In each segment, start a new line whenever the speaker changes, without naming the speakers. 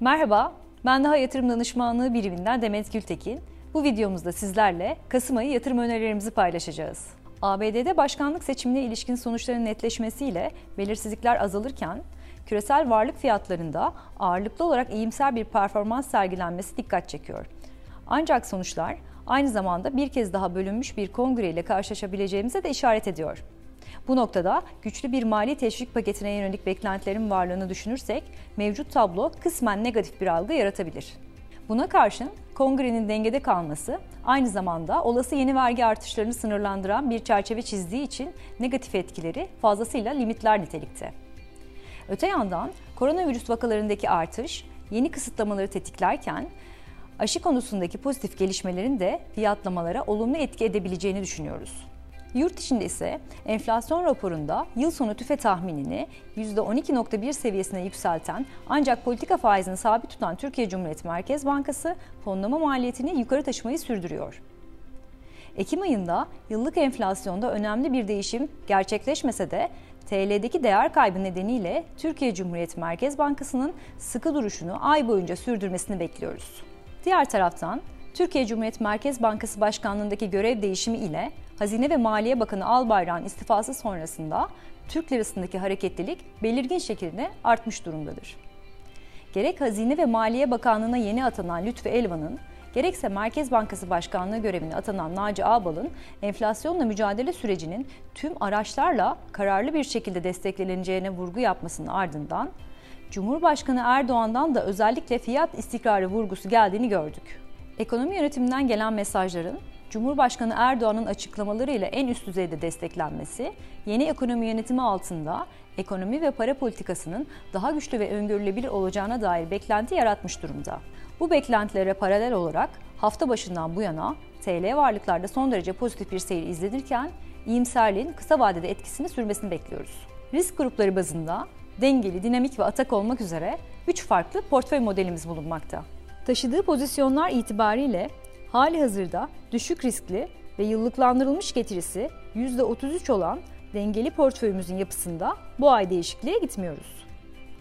Merhaba, ben daha yatırım danışmanlığı biriminden Demet Gültekin. Bu videomuzda sizlerle Kasım ayı yatırım önerilerimizi paylaşacağız. ABD'de başkanlık seçimine ilişkin sonuçların netleşmesiyle belirsizlikler azalırken, küresel varlık fiyatlarında ağırlıklı olarak iyimser bir performans sergilenmesi dikkat çekiyor. Ancak sonuçlar aynı zamanda bir kez daha bölünmüş bir kongre ile karşılaşabileceğimize de işaret ediyor. Bu noktada güçlü bir mali teşvik paketine yönelik beklentilerin varlığını düşünürsek mevcut tablo kısmen negatif bir algı yaratabilir. Buna karşın kongrenin dengede kalması aynı zamanda olası yeni vergi artışlarını sınırlandıran bir çerçeve çizdiği için negatif etkileri fazlasıyla limitler nitelikte. Öte yandan koronavirüs vakalarındaki artış yeni kısıtlamaları tetiklerken aşı konusundaki pozitif gelişmelerin de fiyatlamalara olumlu etki edebileceğini düşünüyoruz. Yurt içinde ise enflasyon raporunda yıl sonu tüfe tahminini %12.1 seviyesine yükselten ancak politika faizini sabit tutan Türkiye Cumhuriyet Merkez Bankası fonlama maliyetini yukarı taşımayı sürdürüyor. Ekim ayında yıllık enflasyonda önemli bir değişim gerçekleşmese de TL'deki değer kaybı nedeniyle Türkiye Cumhuriyet Merkez Bankası'nın sıkı duruşunu ay boyunca sürdürmesini bekliyoruz. Diğer taraftan Türkiye Cumhuriyet Merkez Bankası Başkanlığındaki görev değişimi ile Hazine ve Maliye Bakanı Albayrak'ın istifası sonrasında Türk lirasındaki hareketlilik belirgin şekilde artmış durumdadır. Gerek Hazine ve Maliye Bakanlığı'na yeni atanan Lütfü Elvan'ın, gerekse Merkez Bankası Başkanlığı görevine atanan Naci Ağbal'ın enflasyonla mücadele sürecinin tüm araçlarla kararlı bir şekilde destekleneceğine vurgu yapmasının ardından Cumhurbaşkanı Erdoğan'dan da özellikle fiyat istikrarı vurgusu geldiğini gördük. Ekonomi yönetiminden gelen mesajların Cumhurbaşkanı Erdoğan'ın açıklamalarıyla en üst düzeyde desteklenmesi, yeni ekonomi yönetimi altında ekonomi ve para politikasının daha güçlü ve öngörülebilir olacağına dair beklenti yaratmış durumda. Bu beklentilere paralel olarak hafta başından bu yana TL varlıklarda son derece pozitif bir seyir izlenirken iyimserliğin kısa vadede etkisini sürmesini bekliyoruz. Risk grupları bazında dengeli, dinamik ve atak olmak üzere 3 farklı portföy modelimiz bulunmakta. Taşıdığı pozisyonlar itibariyle hali hazırda düşük riskli ve yıllıklandırılmış getirisi %33 olan dengeli portföyümüzün yapısında bu ay değişikliğe gitmiyoruz.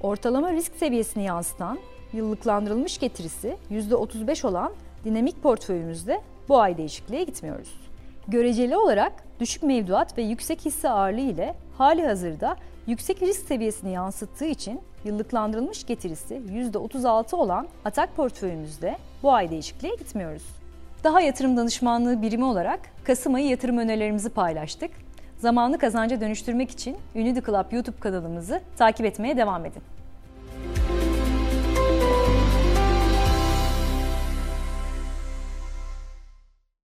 Ortalama risk seviyesini yansıtan yıllıklandırılmış getirisi %35 olan dinamik portföyümüzde bu ay değişikliğe gitmiyoruz. Göreceli olarak düşük mevduat ve yüksek hisse ağırlığı ile hali hazırda yüksek risk seviyesini yansıttığı için yıllıklandırılmış getirisi %36 olan atak portföyümüzde bu ay değişikliğe gitmiyoruz. Daha yatırım danışmanlığı birimi olarak Kasım ayı yatırım önerilerimizi paylaştık. Zamanlı kazanca dönüştürmek için Unity Club YouTube kanalımızı takip etmeye devam edin.